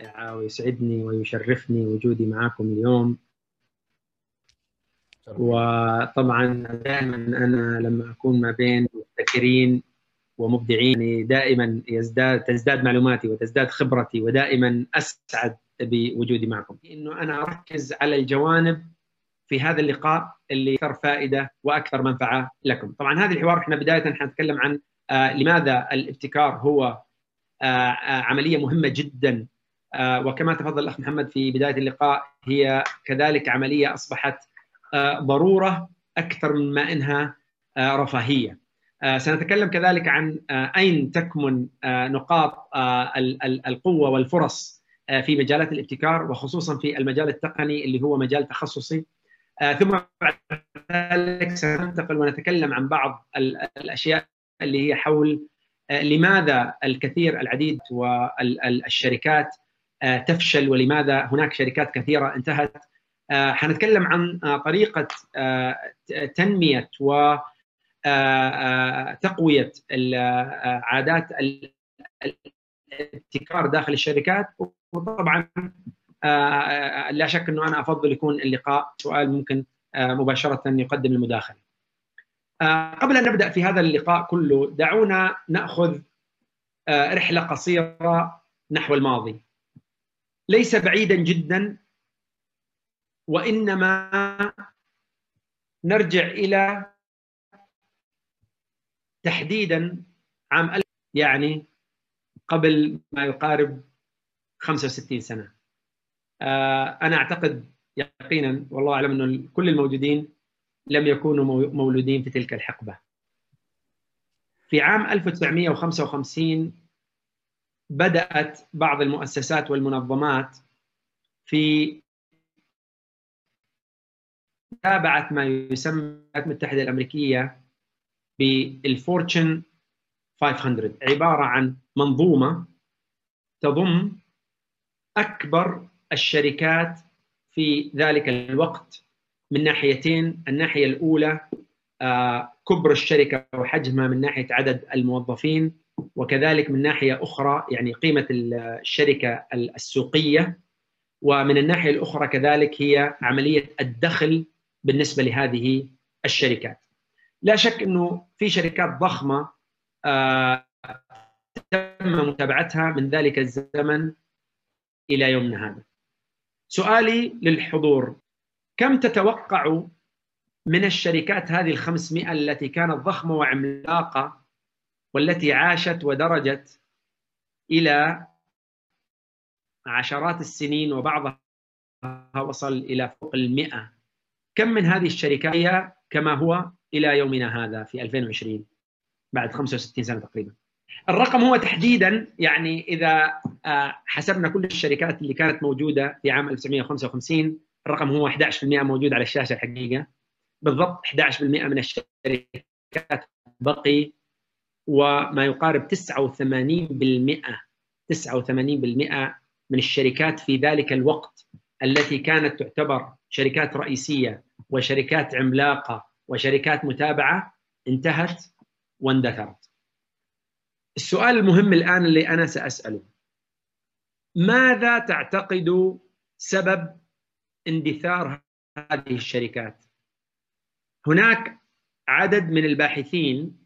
رائعة ويسعدني ويشرفني وجودي معكم اليوم. وطبعا دائما أنا لما أكون ما بين مبتكرين ومبدعين يعني دائما يزداد تزداد معلوماتي وتزداد خبرتي ودائما أسعد بوجودي معكم. إنه أنا أركز على الجوانب في هذا اللقاء اللي أكثر فائدة وأكثر منفعة لكم. طبعا هذا الحوار إحنا بداية حنتكلم عن آه لماذا الابتكار هو آه عملية مهمة جدا آه وكما تفضل الأخ محمد في بداية اللقاء هي كذلك عملية أصبحت ضرورة أكثر من ما انها رفاهية. سنتكلم كذلك عن أين تكمن نقاط القوة والفرص في مجالات الابتكار وخصوصا في المجال التقني اللي هو مجال تخصصي ثم بعد ذلك سننتقل ونتكلم عن بعض الأشياء اللي هي حول لماذا الكثير العديد والشركات تفشل ولماذا هناك شركات كثيرة انتهت حنتكلم عن طريقة تنمية وتقويه عادات الابتكار داخل الشركات وطبعا لا شك إنه أنا أفضل يكون اللقاء سؤال ممكن مباشرة يقدم المداخلة. قبل أن نبدأ في هذا اللقاء كله دعونا نأخذ رحلة قصيرة نحو الماضي. ليس بعيدا جدا وإنما نرجع إلى تحديدا عام يعني قبل ما يقارب 65 سنة. أنا أعتقد يقينا والله أعلم انه كل الموجودين لم يكونوا مولودين في تلك الحقبة. في عام 1955 بدأت بعض المؤسسات والمنظمات في متابعة ما يسمى الولايات المتحدة الأمريكية بالفورتشن 500 عبارة عن منظومة تضم أكبر الشركات في ذلك الوقت من ناحيتين الناحية الأولى كبر الشركة وحجمها من ناحية عدد الموظفين وكذلك من ناحية أخرى يعني قيمة الشركة السوقية ومن الناحية الأخرى كذلك هي عملية الدخل بالنسبة لهذه الشركات. لا شك إنه في شركات ضخمة تم متابعتها من ذلك الزمن إلى يومنا هذا. سؤالي للحضور كم تتوقع من الشركات هذه الخمسمائة التي كانت ضخمة وعملاقة والتي عاشت ودرجت إلى عشرات السنين وبعضها وصل إلى فوق المئة. كم من هذه الشركات هي كما هو إلى يومنا هذا في 2020 بعد 65 سنة تقريبا. الرقم هو تحديدا يعني إذا حسبنا كل الشركات اللي كانت موجودة في عام 1955 الرقم هو 11% موجود على الشاشة الحقيقة. بالضبط 11% من الشركات بقي وما يقارب 89% 89% من الشركات في ذلك الوقت التي كانت تعتبر شركات رئيسية وشركات عملاقة وشركات متابعة انتهت واندثرت. السؤال المهم الآن اللي أنا سأسأله ماذا تعتقد سبب اندثار هذه الشركات؟ هناك عدد من الباحثين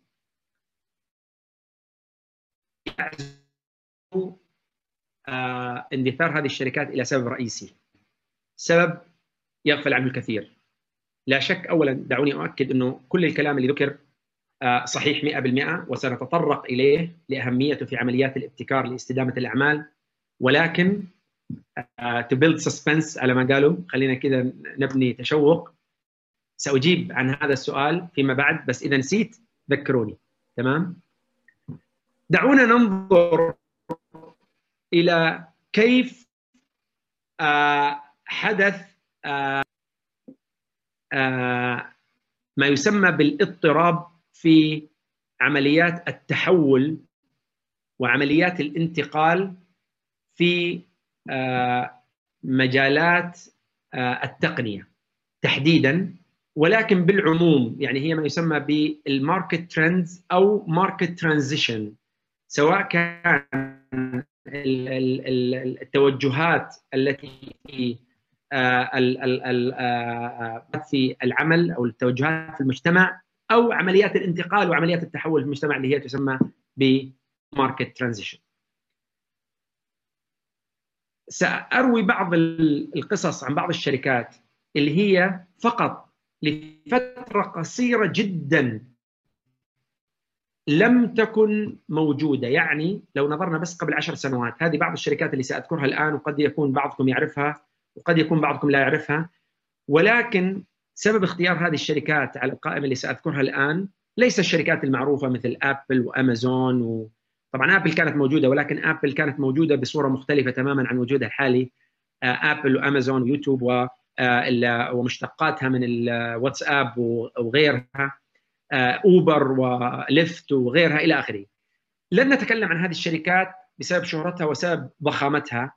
اندثار هذه الشركات إلى سبب رئيسي. سبب يغفل عنه الكثير. لا شك اولا دعوني أؤكد إنه كل الكلام اللي ذكر آه صحيح 100% وسنتطرق إليه لاهميته في عمليات الابتكار لاستدامة الأعمال. ولكن to build suspense على ما قالوا خلينا كذا نبني تشوق. سأجيب عن هذا السؤال فيما بعد بس إذا نسيت ذكروني. تمام؟ دعونا ننظر إلى كيف آه حدث آه آه ما يسمى بالاضطراب في عمليات التحول وعمليات الانتقال في مجالات التقنية تحديدا ولكن بالعموم يعني هي ما يسمى بال market trends أو market transition سواء كان التوجهات التي في في العمل أو التوجهات في المجتمع أو عمليات الانتقال وعمليات التحول في المجتمع اللي هي تسمى بماركت ترانزيشن. سأروي بعض القصص عن بعض الشركات اللي هي فقط لفترة قصيرة جدا لم تكن موجودة. يعني لو نظرنا بس قبل عشر سنوات هذه بعض الشركات اللي سأذكرها الآن وقد يكون بعضكم يعرفها وقد يكون بعضكم لا يعرفها. ولكن سبب اختيار هذه الشركات على القائمة اللي سأذكرها الآن ليس الشركات المعروفة مثل ابل وأمازون و... طبعا ابل كانت موجودة ولكن ابل كانت موجودة بصورة مختلفة تماما عن وجودها الحالي. ابل وأمازون ويوتيوب و ومشتقاتها من الواتساب وغيرها. اوبر وليفت وغيرها إلى آخره. لن نتكلم عن هذه الشركات بسبب شهرتها وسبب ضخامتها.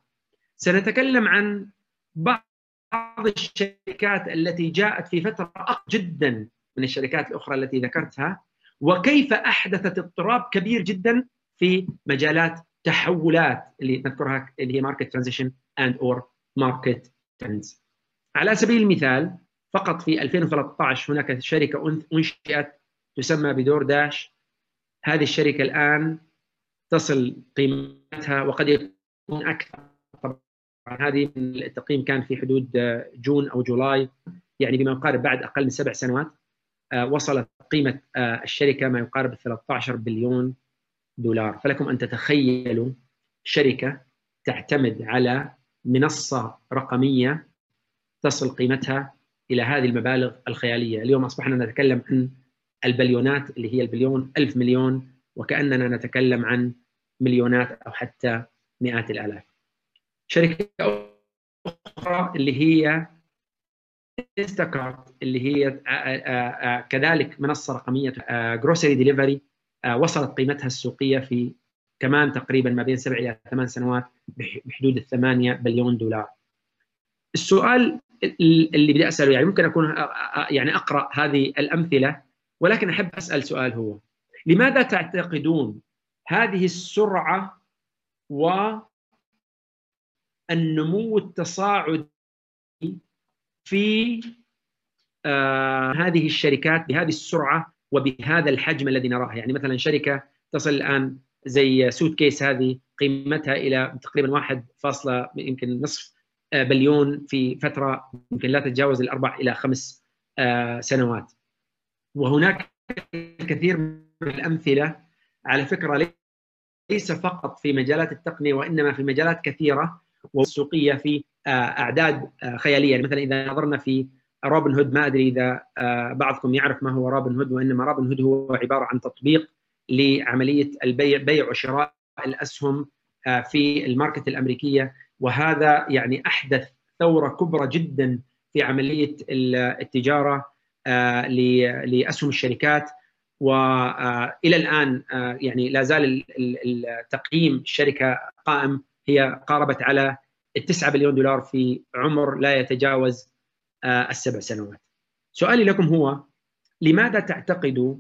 سنتكلم عن بعض الشركات التي جاءت في فترة أقل جدا من الشركات الأخرى التي ذكرتها وكيف أحدثت اضطراب كبير جدا في مجالات تحولات اللي نذكرها اللي هي market transition and or market trends. على سبيل المثال فقط في 2013 هناك شركة أنشئت تسمى بدور داش. هذه الشركة الآن تصل قيمتها وقد يكون أكثر. طبعا هذه التقييم كان في حدود جون أو جولاي يعني بما يقارب بعد أقل من سبع سنوات. وصلت قيمة الشركة ما يقارب 13 بليون دولار. فلكم أن تتخيلوا شركة تعتمد على منصة رقمية تصل قيمتها إلى هذه المبالغ الخيالية، اليوم أصبحنا نتكلم عن البليونات اللي هي البليون ألف مليون وكأننا نتكلم عن مليونات أو حتى مئات الآلاف. شركة أخرى اللي هي انستاكارت اللي هي كذلك منصة رقمية grocery delivery وصلت قيمتها السوقية في كمان تقريبا ما بين سبع إلى ثمان سنوات بحدود الثمانية بليون دولار. السؤال اللي بدي أسأله يعني ممكن أكون يعني أقرأ هذه الأمثلة ولكن أحب أسأل سؤال هو لماذا تعتقدون هذه السرعة والنمو التصاعدي في آه هذه الشركات بهذه السرعة وبهذا الحجم الذي نراه يعني مثلا شركة تصل الآن زي سوت كيس هذه قيمتها إلى تقريبا واحد فاصلة يمكن نصف بليون في فترة يمكن لا تتجاوز الأربع إلى خمس سنوات. وهناك الكثير من الأمثلة. على فكرة ليس فقط في مجالات التقنية وإنما في مجالات كثيرة والسوقية في أعداد خيالية. يعني مثلا إذا نظرنا في روبن هود ما أدري إذا بعضكم يعرف ما هو روبن هود وإنما روبن هود هو عبارة عن تطبيق لعملية البيع بيع وشراء الأسهم في ال market الأمريكية. وهذا يعني أحدث ثورة كبرى جدا في عملية التجارة. لأسهم الشركات. والى الآن يعني لا زال التقييم الشركة قائم. هي قاربت على 9 بليون دولار في عمر لا يتجاوز السبع سنوات. سؤالي لكم هو لماذا تعتقدوا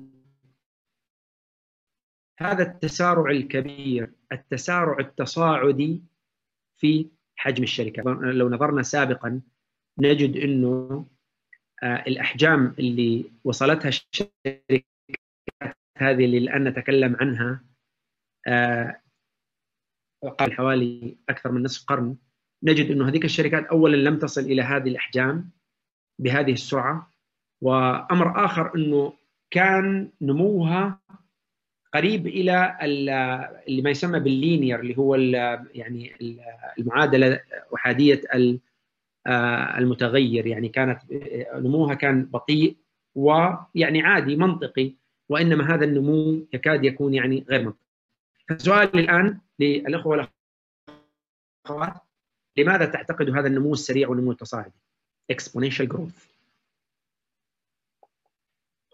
هذا التسارع الكبير التسارع التصاعدي في حجم الشركة؟ لو نظرنا سابقا نجد إنه الأحجام اللي وصلتها الشركات هذه اللي الآن نتكلم عنها قبل حوالي أكثر من نصف قرن نجد إنه هذيك الشركات اولا لم تصل إلى هذه الأحجام بهذه السرعة. وأمر آخر إنه كان نموها قريب إلى اللي ما يسمى باللينير اللي هو يعني المعادلة احاديه المتغير يعني كانت نموها كان بطيء ويعني عادي منطقي وإنما هذا النمو يكاد يكون يعني غير منطقي. سؤالي الآن للأخوة والأخوات لماذا تعتقد هذا النمو السريع والنمو التصاعدي؟ exponential growth.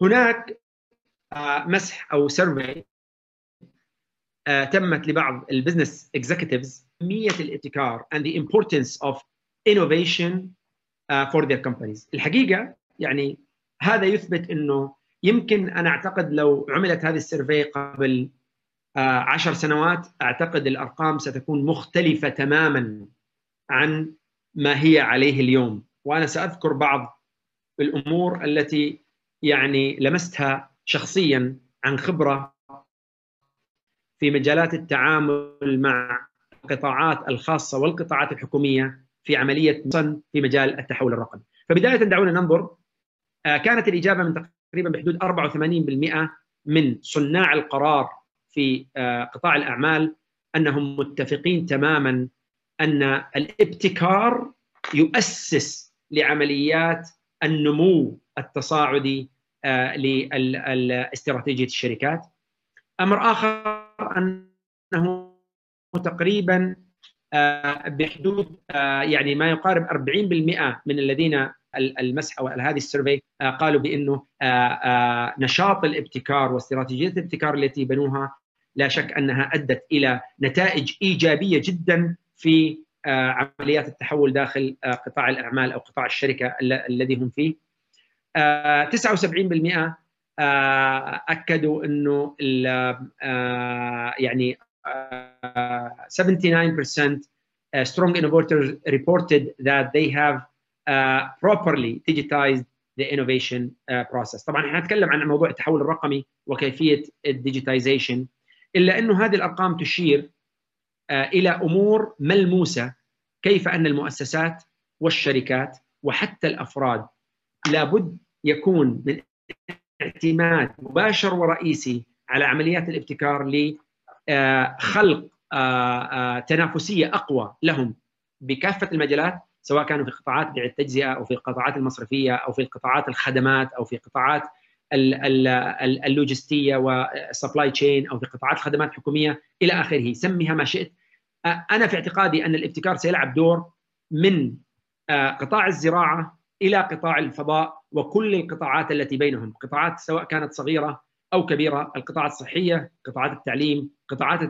هناك مسح أو survey تمت لبعض ال business executives اهميه الابتكار and the importance of innovation for their companies. الحقيقة يعني هذا يثبت إنه يمكن أنا أعتقد لو عملت هذه ال survey قبل عشر سنوات أعتقد الأرقام ستكون مختلفة تماما عن ما هي عليه اليوم وأنا سأذكر بعض الأمور التي يعني لمستها شخصيا عن خبرة في مجالات التعامل مع القطاعات الخاصة والقطاعات الحكومية في عملية في مجال التحول الرقمي. فبداية دعونا ننظر آه، كانت الإجابة من تقريبا بحدود 84% من صناع القرار في آه، قطاع الأعمال أنهم متفقين تماما أن الابتكار يؤسس لعمليات النمو التصاعدي آه، لاستراتيجيه الشركات. أمر آخر أنه تقريبا بحدود آه، يعني ما يقارب 40% من الذين المسح أو هذه السيرفي قالوا بأنه نشاط الابتكار واستراتيجية الابتكار التي بنوها لا شك أنها أدت إلى نتائج إيجابية جدا في عمليات التحول داخل قطاع الأعمال أو قطاع الشركة الذي هم فيه. 79% أكدوا أنه يعني 79% strong innovators reported that they have properly digitized the innovation process. طبعا إحنا نتكلم عن موضوع التحول الرقمي وكيفية الديجيتايزيشن إلا أنه هذه الأرقام تشير إلى أمور ملموسة كيف أن المؤسسات والشركات وحتى الأفراد لابد يكون من اعتماد مباشر ورئيسي على عمليات الابتكار لخلق آه، آه، تنافسية أقوى لهم بكافة المجالات سواء كانوا في قطاعات بيع التجزئة أو في القطاعات المصرفية أو في قطاعات الخدمات أو في قطاعات اللوجستية وال supply chain أو في قطاعات الخدمات الحكوميه إلى آخره. سميها ما شئت. أنا في اعتقادي أن الابتكار سيلعب دور من قطاع الزراعة إلى قطاع الفضاء وكل القطاعات التي بينهم. قطاعات سواء كانت صغيرة أو كبيرة القطاعات الصحية قطاعات التعليم قطاعات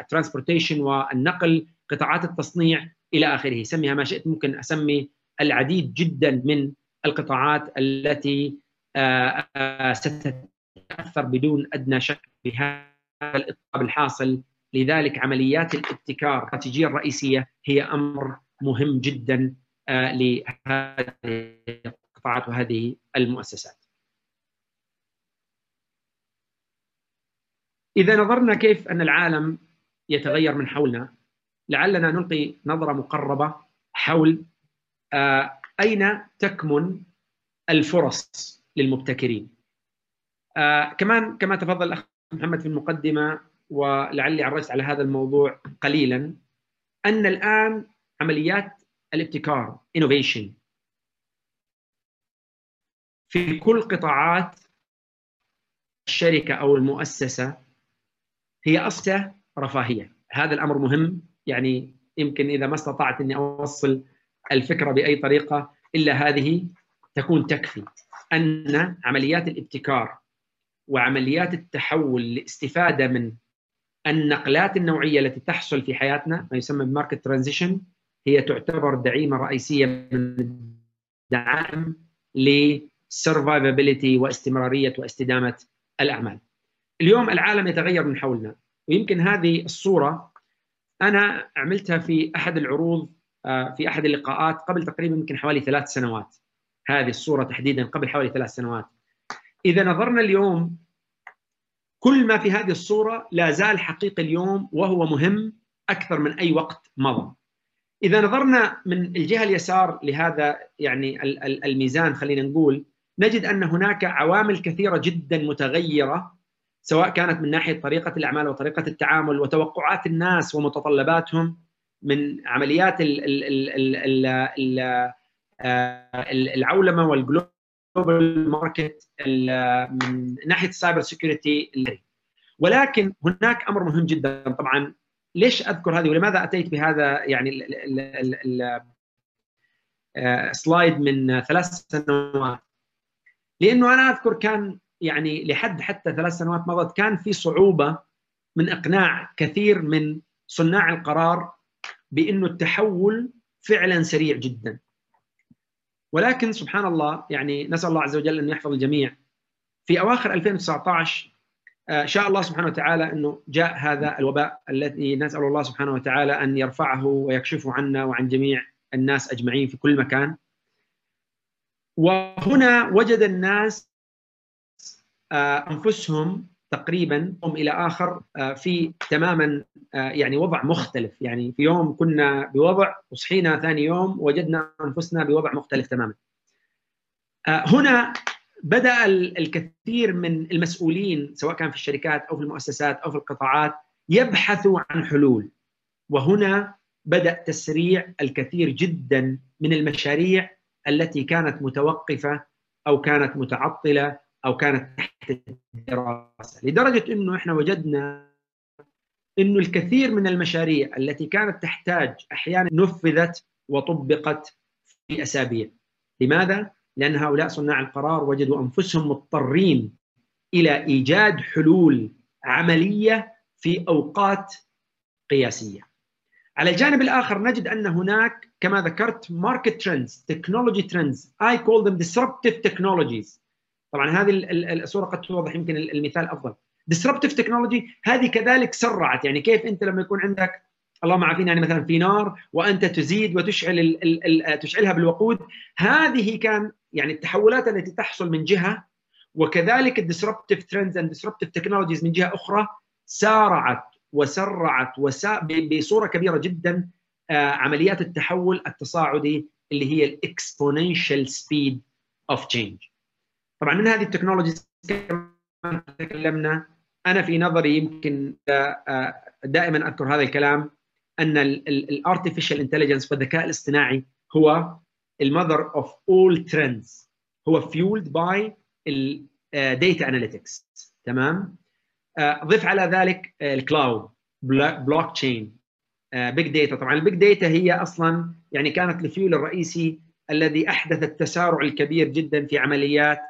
ال transportation والنقل قطاعات التصنيع إلى آخره سميها ما شئت ممكن أسمي العديد جدا من القطاعات التي آه، آه، ستتأثر بدون أدنى شك بهذا الاضطراب الحاصل لذلك عمليات الابتكار الاستراتيجيه الرئيسية هي أمر مهم جدا آه، لهذه القطاعات وهذه المؤسسات. إذا نظرنا كيف أن العالم يتغير من حولنا لعلنا نلقي نظرة مقربة حول آه، أين تكمن الفرص للمبتكرين. آه، كمان كما تفضل الأخ محمد في المقدمة ولعلي عرجت على هذا الموضوع قليلا أن الآن عمليات الابتكار innovation في كل قطاعات الشركة أو المؤسسة هي أصلا رفاهية. هذا الأمر مهم. يعني يمكن إذا ما استطعت أني أوصل الفكرة بأي طريقة إلا هذه تكون تكفي. أن عمليات الابتكار وعمليات التحول الاستفادة من النقلات النوعية التي تحصل في حياتنا ما يسمى ب market transition هي تعتبر دعيمة رئيسية من الدعائم ل survivability واستمرارية واستدامة الأعمال. اليوم العالم يتغير من حولنا ويمكن هذه الصورة أنا عملتها في أحد العروض آه، في أحد اللقاءات قبل تقريبا يمكن حوالي ثلاث سنوات. هذه الصورة تحديدا قبل حوالي ثلاث سنوات. إذا نظرنا اليوم كل ما في هذه الصورة لا زال حقيقي اليوم وهو مهم أكثر من أي وقت مضى. إذا نظرنا من الجهة اليسار لهذا يعني الميزان خلينا نقول نجد أن هناك عوامل كثيرة جدا متغيرة سواء كانت من ناحية طريقة الأعمال وطريقة التعامل وتوقعات الناس ومتطلباتهم من عمليات العولمة وال global market من ناحية ال cyber security ولكن هناك أمر مهم جدا. طبعا ليش أذكر هذه ولماذا أتيت بهذا يعني سلايد آه، من ثلاث سنوات؟ لأنه أنا أذكر كان يعني لحد حتى ثلاث سنوات مضت كان في صعوبة من إقناع كثير من صناع القرار بأنه التحول فعلا سريع جدا ولكن سبحان الله يعني نسأل الله عز وجل أن يحفظ الجميع في أواخر 2019 شاء الله سبحانه وتعالى أنه جاء هذا الوباء الذي نسأل الله سبحانه وتعالى أن يرفعه ويكشفه عنا وعن جميع الناس أجمعين في كل مكان. وهنا وجد الناس أنفسهم تقريبا يوم إلى آخر في تماما يعني وضع مختلف يعني في يوم كنا بوضع وصحينا ثاني يوم وجدنا أنفسنا بوضع مختلف تماما. هنا بدأ الكثير من المسؤولين سواء كان في الشركات أو في المؤسسات أو في القطاعات يبحثوا عن حلول وهنا بدأ تسريع الكثير جدا من المشاريع التي كانت متوقفة أو كانت متعطلة أو كانت الدراسة لدرجة إنه إحنا وجدنا إنه الكثير من المشاريع التي كانت تحتاج أحيانا نفذت وطبقت في أسابيع لماذا لأن هؤلاء صناع القرار وجدوا أنفسهم مضطرين إلى إيجاد حلول عملية في أوقات قياسية. على الجانب الآخر نجد أن هناك كما ذكرت market trends، technology trends، I call them disruptive technologies. طبعا هذه الصورة قد توضح يمكن المثال أفضل. disruptive technology هذه كذلك سرعت يعني كيف أنت لما يكون عندك اللهم عافينا يعني مثلا في نار وأنت تزيد وتشعل ال ال تشعلها بالوقود هذه كان يعني التحولات التي تحصل من جهة وكذلك ال disruptive trends and disruptive technologies من جهة أخرى سارعت وسرعت وسا بصورة كبيرة جدا عمليات التحول التصاعدي اللي هي ال exponential speed of change طبعا من هذه ال technologies كما تكلمنا أنا في نظري يمكن دائما أذكر هذا الكلام أن ال artificial intelligence والذكاء الاصطناعي هو ال mother of all trends هو fueled by ال data analytics تمام؟ ضف على ذلك ال cloud blockchain big data طبعا ال big data هي أصلا يعني كانت الفيول الرئيسي الذي أحدث التسارع الكبير جدا في عمليات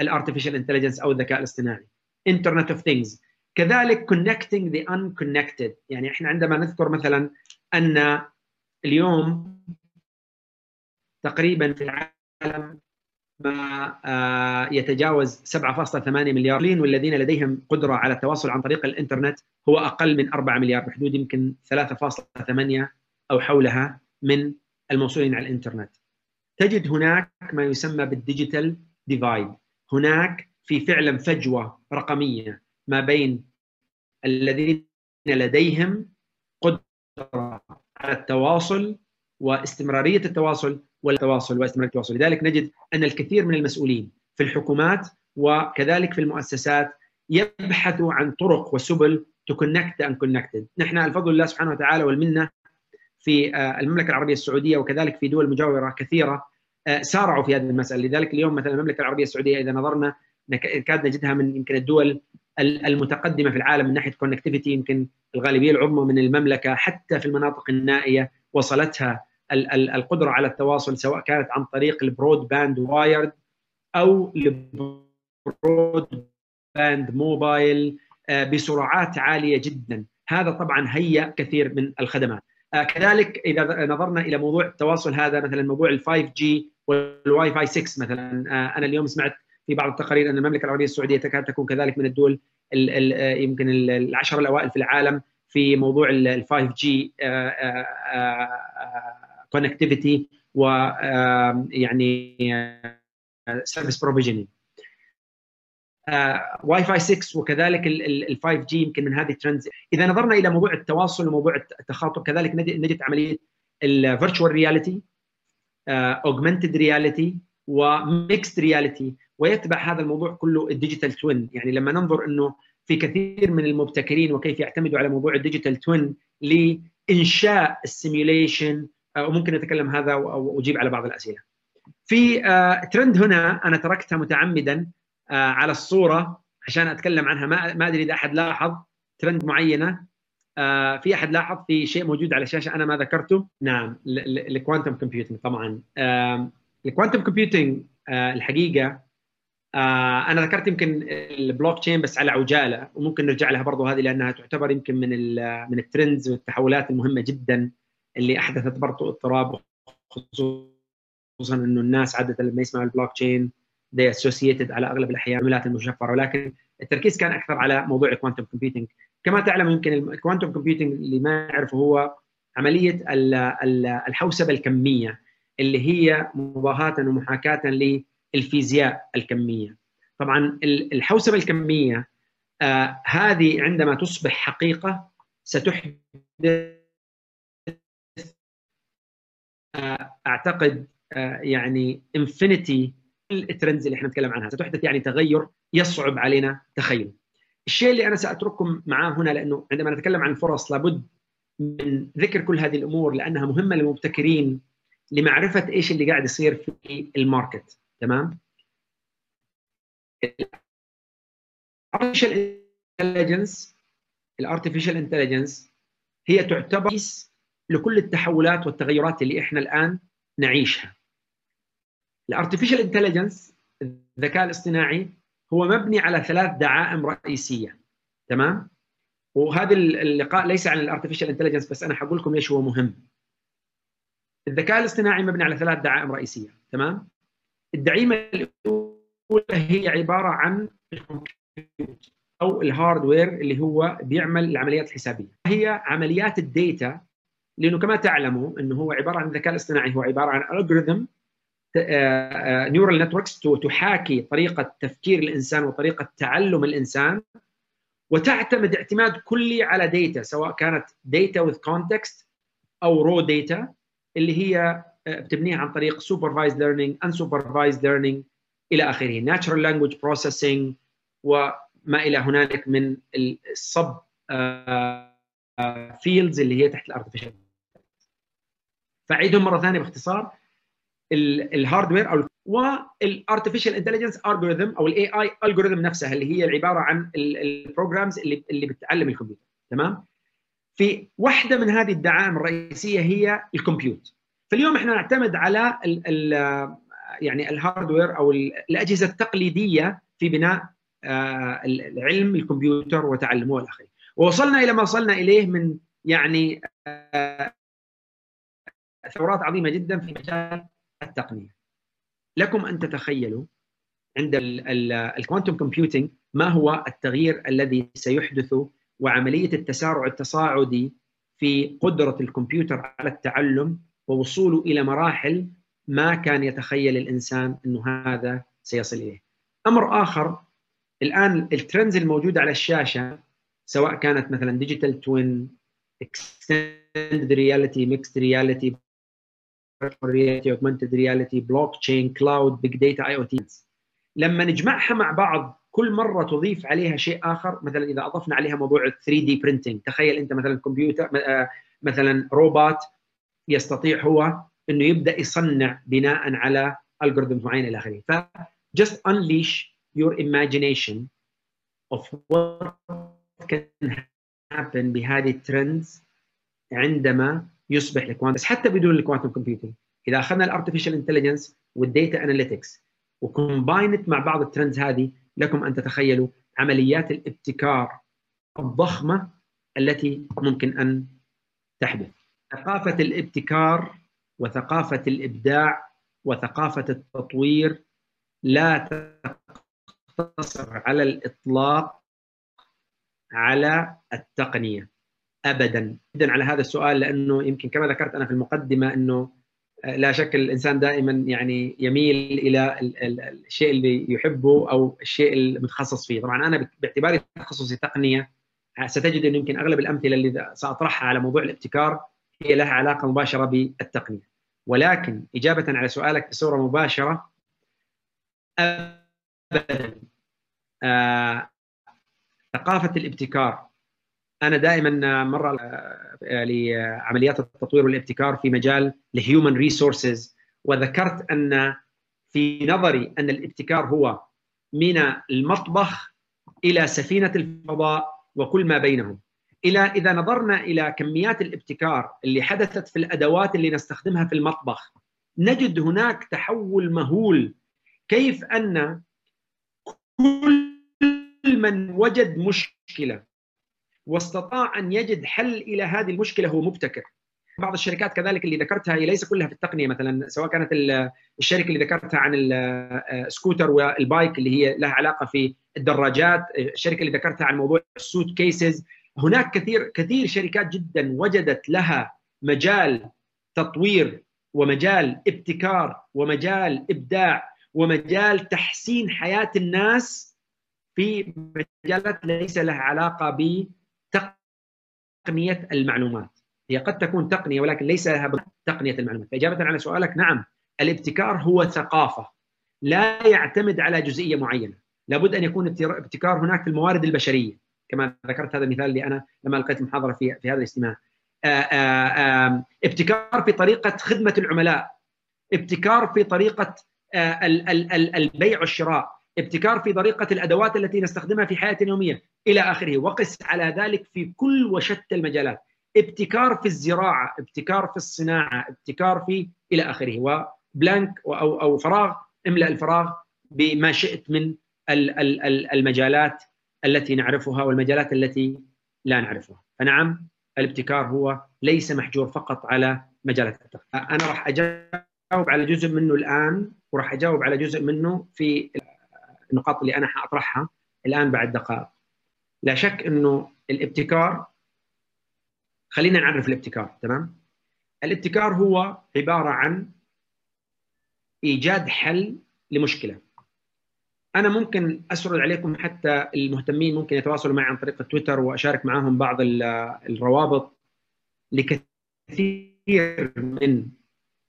ال artificial intelligence أو الذكاء الاصطناعي. Internet of Things كذلك connecting the unconnected. يعني إحنا عندما نذكر مثلا أن اليوم تقريبا في العالم ما يتجاوز 7.8 مليار والذين لديهم قدرة على التواصل عن طريق الإنترنت هو أقل من 4 مليار بحدود يمكن 3.8 أو حولها من الموصولين على الإنترنت. تجد هناك ما يسمى بالديجيتال ديفايد، هناك في فعلا فجوة رقمية ما بين الذين لديهم قدرة على التواصل واستمرارية التواصل والتواصل واستمرارية التواصل، لذلك نجد أن الكثير من المسؤولين في الحكومات وكذلك في المؤسسات يبحثوا عن طرق وسبل connect the unconnected، نحن الفضل لله سبحانه وتعالى والمنة في المملكة العربية السعودية وكذلك في دول مجاورة كثيرة سارعوا في هذه المسألة، لذلك اليوم مثلا المملكة العربية السعودية إذا نظرنا نكاد نجدها من يمكن الدول المتقدمة في العالم من ناحية connectivity يمكن الغالبيه العظمى من المملكة حتى في المناطق النائية وصلتها القدرة على التواصل سواء كانت عن طريق ال broadband wired أو ال broadband mobile بسرعات عالية جدا. هذا طبعا هيأ كثير من الخدمات. كذلك إذا نظرنا إلى موضوع التواصل هذا مثلا موضوع ال 5 جي والواي فاي 6 مثلا. أنا اليوم سمعت في بعض التقارير أن المملكة العربية السعودية تكاد تكون كذلك من الدول ال ال يمكن العشر الأوائل في العالم في موضوع ال 5G connectivity و يعني service provisioning Wi-Fi 6 وكذلك ال 5G يمكن من هذه ال trends. إذا نظرنا إلى موضوع التواصل وموضوع التخاطب كذلك نجد عملية ال virtual reality augmented reality و mixed reality ويتبع هذا الموضوع كله ال digital twin يعني لما ننظر إنه في كثير من المبتكرين وكيف يعتمدوا على موضوع ال digital twin لإنشاء ال simulation وممكن نتكلم هذا وأجيب على بعض الأسئلة. في ترند هنا أنا تركتها متعمدا على الصورة عشان أتكلم عنها. ما أدري إذا أحد لاحظ ترند معينة. في أحد لاحظ في شيء موجود على الشاشه أنا ما ذكرته؟ نعم ال quantum computing طبعا. ال quantum computing الحقيقة أنا ذكرت يمكن البلوك تشين بس على عجالة وممكن نرجع لها برضه هذه لأنها تعتبر يمكن من من ال trends والتحولات المهمة جدا اللي أحدثت برضه اضطراب خصوصا إنه الناس عادة لما يسمعوا ال blockchain they associate it على أغلب الأحيان بالعملات المشفرة. ولكن التركيز كان أكثر على موضوع ال quantum computing كما تعلم يمكن ال quantum computing اللي ما يعرفه هو عملية الحوسبة الكمية اللي هي مضاهاة ومحاكاة للفيزياء الكمية. طبعا الحوسبة الكمية آه هذه عندما تصبح حقيقة ستحدث آه أعتقد آه يعني infinity ال trends اللي إحنا نتكلم عنها. ستحدث يعني تغير يصعب علينا تخيله الشيء اللي أنا سأترككم معاه هنا لأنه عندما نتكلم عن فرص لابد من ذكر كل هذه الأمور لأنها مهمة للمبتكرين لمعرفة إيش اللي قاعد يصير في ال market. تمام؟ ال artificial intelligence ال artificial intelligence هي تعتبر لكل التحولات والتغيرات اللي إحنا الآن نعيشها. ال artificial intelligence الذكاء الاصطناعي هو مبني على ثلاث دعائم رئيسية. تمام؟ وهذا اللقاء ليس عن ال artificial intelligence بس أنا حقول لكم ليش هو مهم. الذكاء الاصطناعي مبني على ثلاث دعائم رئيسية. تمام؟ الدعيمة الأولى هي عبارة عن أو ال hardware اللي هو بيعمل العمليات الحسابية. هي عمليات ال data لأنه كما تعلموا إنه هو عبارة عن الذكاء الاصطناعي هو عبارة عن algorithm neural networks تحاكي طريقة تفكير الإنسان وطريقة تعلم الإنسان وتعتمد اعتماد كلي على data سواء كانت data with context أو raw data اللي هي بتبنيها عن طريق supervised learning unsupervised learning إلى آخره. Natural language processing وما إلى هنالك من ال sub fields اللي هي تحت ال artificial فأعيدهم مرة ثانية باختصار. ال hardware أو وال artificial intelligence algorithm أو ال AI algorithm نفسها اللي هي عباره عن ال programs اللي اللي بتعلم الكمبيوتر. تمام؟ في واحدة من هذه الدعائم الرئيسية هي ال compute. فاليوم إحنا نعتمد على ال ال يعني ال hardware أو الأجهزة التقليدية في بناء العلم الكمبيوتر وتعلمه والى اخره ووصلنا إلى ما وصلنا إليه من يعني ثورات عظيمة جدا في مجال التقنية لكم أن تتخيلوا عند ال quantum computing ما هو التغيير الذي سيحدث وعملية التسارع التصاعدي في قدرة الكمبيوتر على التعلم ووصوله إلى مراحل ما كان يتخيل الإنسان أنه هذا سيصل إليه. أمر آخر الآن ال trends الموجوده على الشاشة سواء كانت مثلا digital twin extended reality mixed reality reality augmented reality blockchain cloud big data IoT لما نجمعها مع بعض كل مرة تضيف عليها شيء آخر مثلا إذا أضفنا عليها موضوع 3D printing تخيل أنت مثلا كمبيوتر مثلا روبوت يستطيع هو إنه يبدأ يصنع بناء على algorithms معينة إلى آخره. ف just unleash your imagination of what can happen بهذه ال trends عندما يصبح ال quantum بس حتى بدون ال quantum computing إذا أخذنا ال artificial intelligence وال data analytics و combined مع بعض ال trends هذه لكم أن تتخيلوا عمليات الابتكار الضخمة التي ممكن أن تحدث. ثقافة الابتكار وثقافة الإبداع وثقافة التطوير لا تقتصر على الإطلاق على التقنية. ابدا جدا على هذا السؤال لأنه يمكن كما ذكرت أنا في المقدمة أنه لا شك الإنسان دائما يعني يميل إلى الشيء اللي يحبه أو الشيء المتخصص فيه، طبعا أنا باعتباري تخصصي تقنية ستجد انه يمكن أغلب الأمثلة اللي سأطرحها على موضوع الابتكار هي لها علاقة مباشرة بالتقنية. ولكن إجابة على سؤالك بصورة مباشرة ابدا آه ثقافة الابتكار أنا دائما مرة لعمليات التطوير والابتكار في مجال ال human resources وذكرت أن في نظري أن الابتكار هو من المطبخ إلى سفينة الفضاء وكل ما بينهم. إلى إذا نظرنا إلى كميات الابتكار اللي حدثت في الأدوات اللي نستخدمها في المطبخ نجد هناك تحول مهول كيف أن كل من وجد مشكلة. واستطاع أن يجد حل إلى هذه المشكلة هو مبتكر. بعض الشركات كذلك اللي ذكرتها هي ليس كلها في التقنية مثلا سواء كانت الشركة اللي ذكرتها عن ال scooter وال bike اللي هي لها علاقة في الدراجات الشركة اللي ذكرتها عن موضوع ال suitcases هناك كثير كثير شركات جدا وجدت لها مجال تطوير ومجال ابتكار ومجال إبداع ومجال تحسين حياة الناس في مجالات ليس لها علاقة بتقنيه المعلومات. هي قد تكون تقنية ولكن ليس لها تقنية المعلومات. فاجابه على سؤالك نعم الابتكار هو ثقافة لا يعتمد على جزئية معينة. لابد أن يكون ابتكار هناك في الموارد البشرية. كما ذكرت هذا المثال اللي أنا لما ألقيت المحاضرة في في هذا الاجتماع ابتكار في طريقة خدمة العملاء ابتكار في طريقة البيع والشراء. ابتكار في طريقة الأدوات التي نستخدمها في حياتنا اليوميه إلى آخره. وقس على ذلك في كل وشتى المجالات. ابتكار في الزراعة ابتكار في الصناعة ابتكار في إلى آخره. وبلانك أو أو فراغ. املأ الفراغ بما شئت من المجالات التي نعرفها والمجالات التي لا نعرفها. فنعم الابتكار هو ليس محجور فقط على مجالات التقنية. أنا راح أجاوب على جزء منه الآن وراح أجاوب على جزء منه في النقاط اللي أنا حأطرحها الآن بعد دقائق. لا شك إنه الابتكار خلينا نعرف الابتكار تمام؟ الابتكار هو عبارة عن إيجاد حل لمشكلة. أنا ممكن أسرد عليكم حتى المهتمين ممكن يتواصلوا معي عن طريق تويتر وأشارك معهم بعض الروابط. لكثير من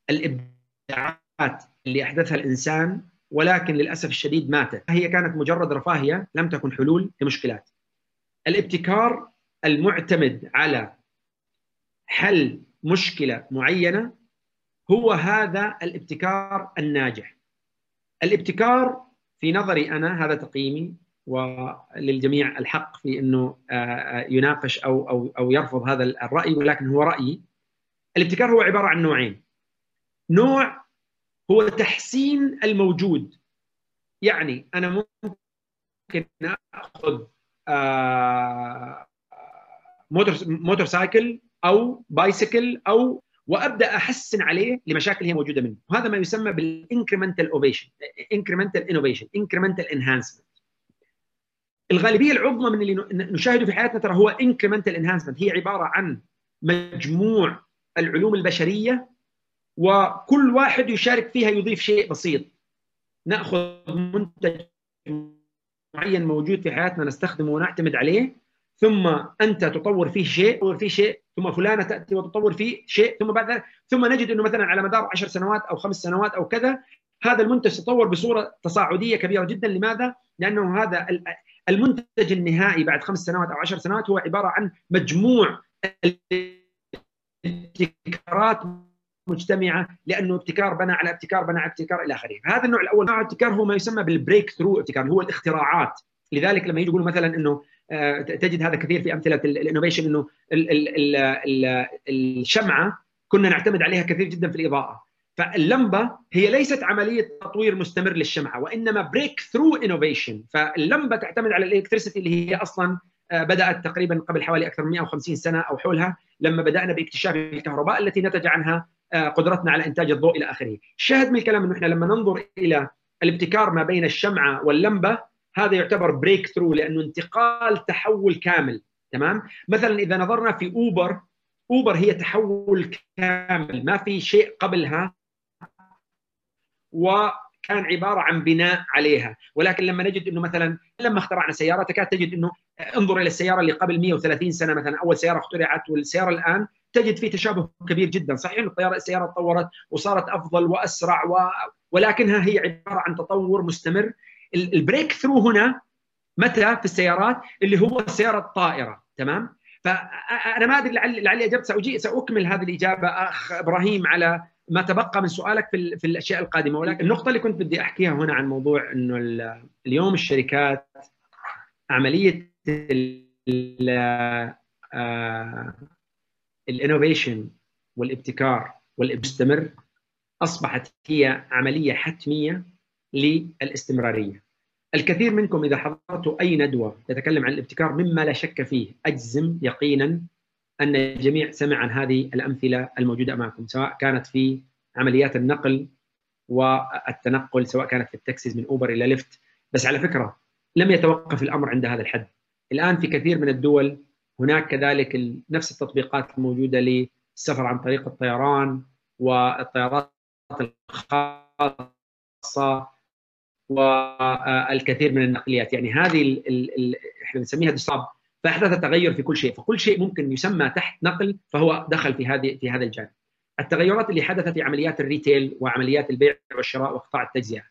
الإبداعات اللي أحدثها الإنسان ولكن للأسف الشديد ماتت. هي كانت مجرد رفاهية لم تكن حلول لمشكلات. الابتكار المعتمد على حل مشكلة معينة هو هذا الابتكار الناجح. الابتكار في نظري أنا هذا تقييمي وللجميع الحق في إنه يناقش أو أو أو يرفض هذا الرأي ولكن هو رأيي. الابتكار هو عبارة عن نوعين. نوع هو تحسين الموجود. يعني أنا ممكن أخذ motor motorcycle أو bicycle أو وأبدأ أحسن عليه لمشاكل هي موجودة منه. وهذا ما يسمى بال incremental innovation incremental innovation incremental enhancement. الغالبية العظمى من اللي نشاهده في حياتنا ترى هو incremental enhancement. هي عبارة عن مجموع العلوم البشرية وكل واحد يشارك فيها يضيف شيء بسيط نأخذ منتج معين موجود في حياتنا نستخدمه ونعتمد عليه ثم أنت تطور فيه شيء تطور فيه شيء ثم فلانة تأتي وتطور فيه شيء ثم بعد ذلك ثم نجد إنه مثلا على مدار 10 سنوات أو خمس سنوات أو كذا هذا المنتج تطور بصورة تصاعدية كبيرة جدا لماذا؟ لأنه هذا المنتج النهائي بعد خمس سنوات أو 10 سنوات هو عبارة عن مجموع ابتكارات مجتمعة لأنه ابتكار بنى على ابتكار بنى على ابتكار إلى آخره، هذا النوع الأول. نوع الابتكار هو ما يسمى بال breakthrough ابتكار هو الاختراعات، لذلك لما يجي يقولوا مثلا إنه تجد هذا كثير في أمثلة ال innovation إنه الشمعة كنا نعتمد عليها كثير جدا في الإضاءة. فاللمبة هي ليست عملية تطوير مستمر للشمعة وإنما breakthrough innovation فاللمبة تعتمد على ال electricity اللي هي أصلا بدأت تقريبا قبل حوالي أكثر من 150 سنة أو حولها لما بدأنا باكتشاف الكهرباء التي نتج عنها قدرتنا على إنتاج الضوء إلى آخره. الشاهد من الكلام إنه إحنا لما ننظر إلى الابتكار ما بين الشمعة واللمبة هذا يعتبر breakthrough لأنه انتقال تحول كامل تمام مثلا إذا نظرنا في اوبر اوبر هي تحول كامل ما في شيء قبلها وكان عبارة عن بناء عليها. ولكن لما نجد إنه مثلا لما اخترعنا سيارة تكاد تجد إنه انظر إلى السيارة اللي قبل 130 سنة مثلا أول سيارة اخترعت والسيارة الآن تجد في تشابه كبير جدا. صحيح إنه السيارة تطورت وصارت أفضل وأسرع و... ولكنها هي عبارة عن تطور مستمر. البريك ثرو هنا متى؟ في السيارات اللي هو السياره الطائره تمام؟ فانا ما أدري لعلي لعلي أجبت ساجي سأكمل هذه الإجابة أخ إبراهيم على ما تبقى من سؤالك في, في الأشياء القادمة ولكن النقطه اللي كنت بدي أحكيها هنا عن موضوع إنه اليوم الشركات عملية الإنوفيشن والابتكار والمستمر أصبحت هي عملية حتمية للاستمرارية. الكثير منكم إذا حضرتوا أي ندوة تتكلم عن الابتكار مما لا شك فيه أجزم يقينا أن الجميع سمع عن هذه الأمثلة الموجودة امامكم سواء كانت في عمليات النقل والتنقل سواء كانت في ال taxis من أوبر إلى ليفت. بس على فكرة لم يتوقف الأمر عند هذا الحد. الآن في كثير من الدول هناك كذلك نفس التطبيقات الموجوده للسفر عن طريق الطيران والطيارات الخاصة والكثير من النقليات. يعني هذه إحنا بنسميها فاحدث تغير في كل شيء فكل شيء ممكن يسمى تحت نقل فهو دخل في هذه في هذا الجانب. التغيرات اللي حدثت في عمليات ال retail وعمليات البيع والشراء وقطاع التجزئة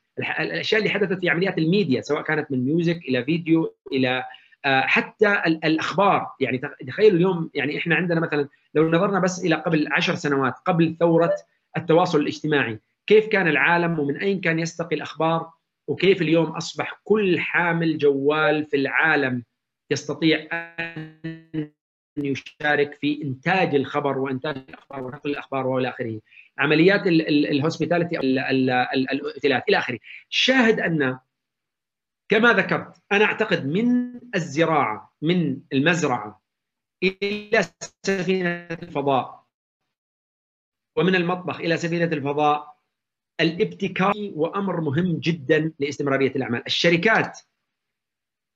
الأشياء اللي حدثت في عمليات الميديا سواء كانت من music إلى فيديو إلى حتى الأخبار. يعني تخيلوا اليوم يعني إحنا عندنا مثلا لو نظرنا بس إلى قبل عشر سنوات قبل ثورة التواصل الاجتماعي كيف كان العالم ومن أين كان يستقي الأخبار؟ وكيف اليوم أصبح كل حامل جوال في العالم يستطيع أن يشارك في إنتاج الخبر وإنتاج الأخبار ونقل الأخبار وإلى آخره. عمليات الهوسبيتاليتي الاوتيلات إلى آخره. شاهد أن كما ذكرت أنا أعتقد من الزراعة من المزرعة إلى سفينة الفضاء ومن المطبخ إلى سفينة الفضاء الابتكار وأمر مهم جدا لإستمرارية الأعمال، الشركات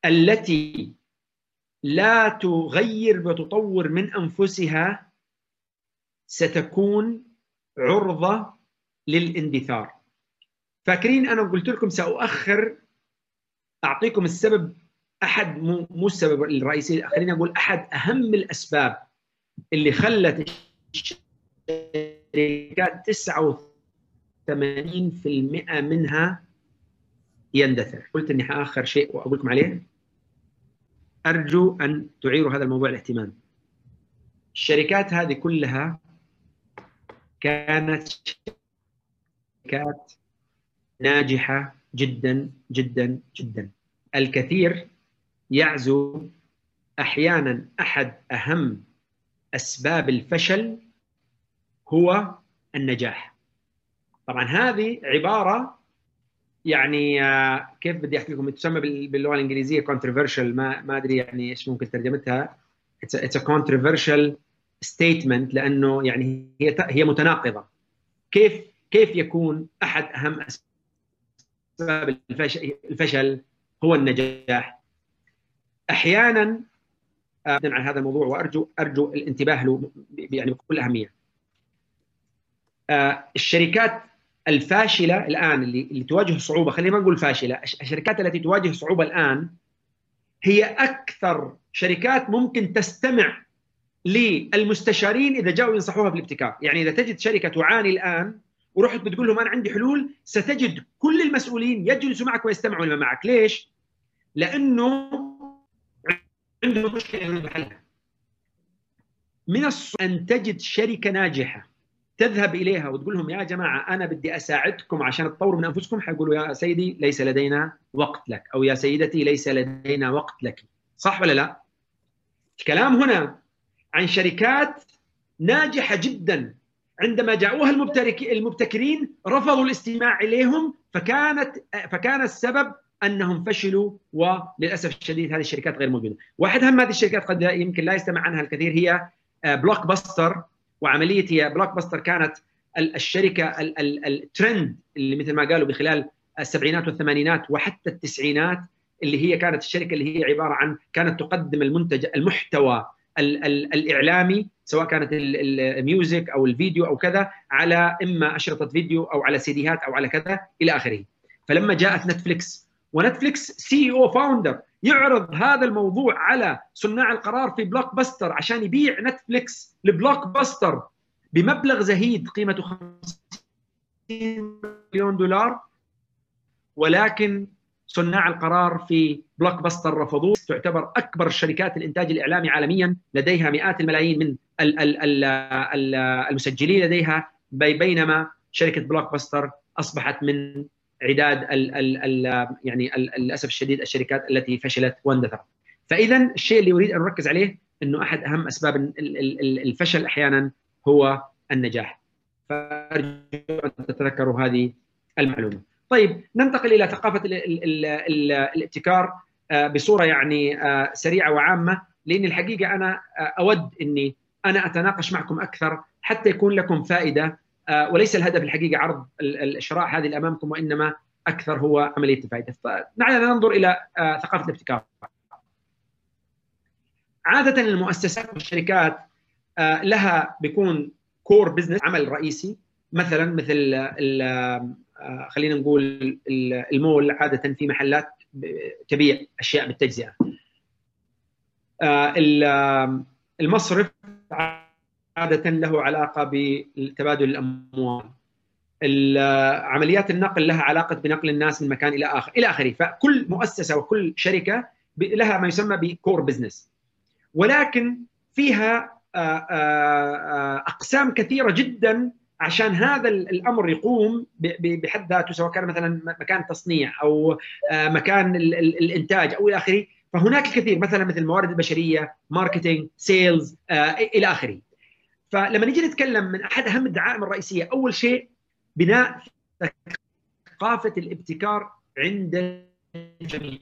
التي لا تغير وتطور من أنفسها ستكون عرضة للإندثار. فاكرين أنا قلت لكم سأؤخر أعطيكم السبب أحد مو مو السبب الرئيسي خليني أقول أحد أهم الأسباب اللي خلت الشركات 89% منها يندثر قلت إني حأخر شيء وأقول لكم عليه أرجو أن تعيروا هذا الموضوع الاهتمام. الشركات هذه كلها كانت شركات ناجحة جدا جدا جدا. الكثير يعزو أحيانا أحد أهم أسباب الفشل هو النجاح. طبعا هذه عبارة يعني كيف بدي أحكي لكم؟ تسمى باللغة الإنجليزية controversial. ما ما أدري يعني إيش ممكن ترجمتها. اتس ا controversial statement لأنه يعني هي هي متناقضة. كيف كيف يكون أحد أهم أسباب الفشل هو النجاح؟ أحيانا عن هذا الموضوع وأرجو أرجو الانتباه له يعني بكل أهمية. الشركات الفاشلة الآن اللي, اللي تواجه صعوبة خلينا ما نقول فاشلة الشركات التي تواجه صعوبة الآن هي أكثر شركات ممكن تستمع للمستشارين إذا جاءوا ينصحوها بالابتكار، يعني إذا تجد شركة تعاني الآن ورحت بتقول لهم أنا عندي حلول ستجد كل المسؤولين يجلسوا معك ويستمعوا لما معك، ليش؟ لأنه عندهم مشكلة يريدوا حلها. من الصعب أن تجد شركة ناجحة تذهب إليها وتقول لهم يا جماعة أنا بدي أساعدكم عشان تطوروا من أنفسكم. حيقولوا يا سيدي ليس لدينا وقت لك. أو يا سيدتي ليس لدينا وقت لك. صح ولا لا؟ الكلام هنا عن شركات ناجحة جدا. عندما جاءوها المبتكرين رفضوا الاستماع إليهم فكانت فكان السبب أنهم فشلوا وللأسف الشديد هذه الشركات غير موجودة. واحد اهم هذه الشركات قد يمكن لا يستمع عنها الكثير هي بلوك باستر وعملية هي بلوك باستر كانت الشركة الترند اللي مثل ما قالوا بخلال السبعينات والثمانينات وحتى التسعينات اللي هي كانت الشركة اللي هي عبارة عن كانت تقدم المنتج المحتوى ال ال الإعلامي سواء كانت ال music أو الفيديو أو كذا على إما أشرطة فيديو أو على سيديهات أو على كذا إلى آخره. فلما جاءت نتفليكس ونتفليكس co-founder يعرض هذا الموضوع على صناع القرار في بلوك باستر عشان يبيع نتفليكس لبلوك باستر بمبلغ زهيد قيمته 50 مليون دولار. ولكن صناع القرار في بلوك باستر رفضوه. تعتبر أكبر الشركات الإنتاج الإعلامي عالميا. لديها مئات الملايين من المسجلين لديها. بينما شركة بلوك باستر أصبحت من عداد ال ال ال يعني للأسف الشديد الشركات التي فشلت واندثرت. فاذا الشيء اللي أريد أن أركز عليه إنه أحد أهم أسباب الفشل أحيانا هو النجاح. فأرجو أن تتذكروا هذه المعلومة. طيب ننتقل إلى ثقافة ال ال ال الابتكار بصورة يعني سريعة وعامة لأن الحقيقة أنا أود إني أنا أتناقش معكم أكثر حتى يكون لكم فائدة وليس الهدف الحقيقة عرض الشرائح هذه امامكم وإنما أكثر هو عملية الفائده فدعنا ننظر إلى ثقافة الابتكار. عادة المؤسسات والشركات لها بيكون كور بزنس عمل رئيسي. مثلا مثل خلينا نقول المول عادة في محلات تبيع أشياء بالتجزئة. المصرف عادة له علاقة بتبادل الأموال. عمليات النقل لها علاقة بنقل الناس من مكان إلى آخر إلى آخره. فكل مؤسسة وكل شركة لها ما يسمى بكور بزنس ولكن فيها أقسام كثيرة جدا عشان هذا الأمر يقوم بحد ذاته سواء كان مثلا مكان تصنيع أو مكان الإنتاج أو إلى آخره. فهناك الكثير مثلا مثل الموارد البشرية marketing sales إلى آخره. فلما نيجي نتكلم من أحد أهم الدعائم الرئيسية أول شيء بناء ثقافة الابتكار عند الجميع.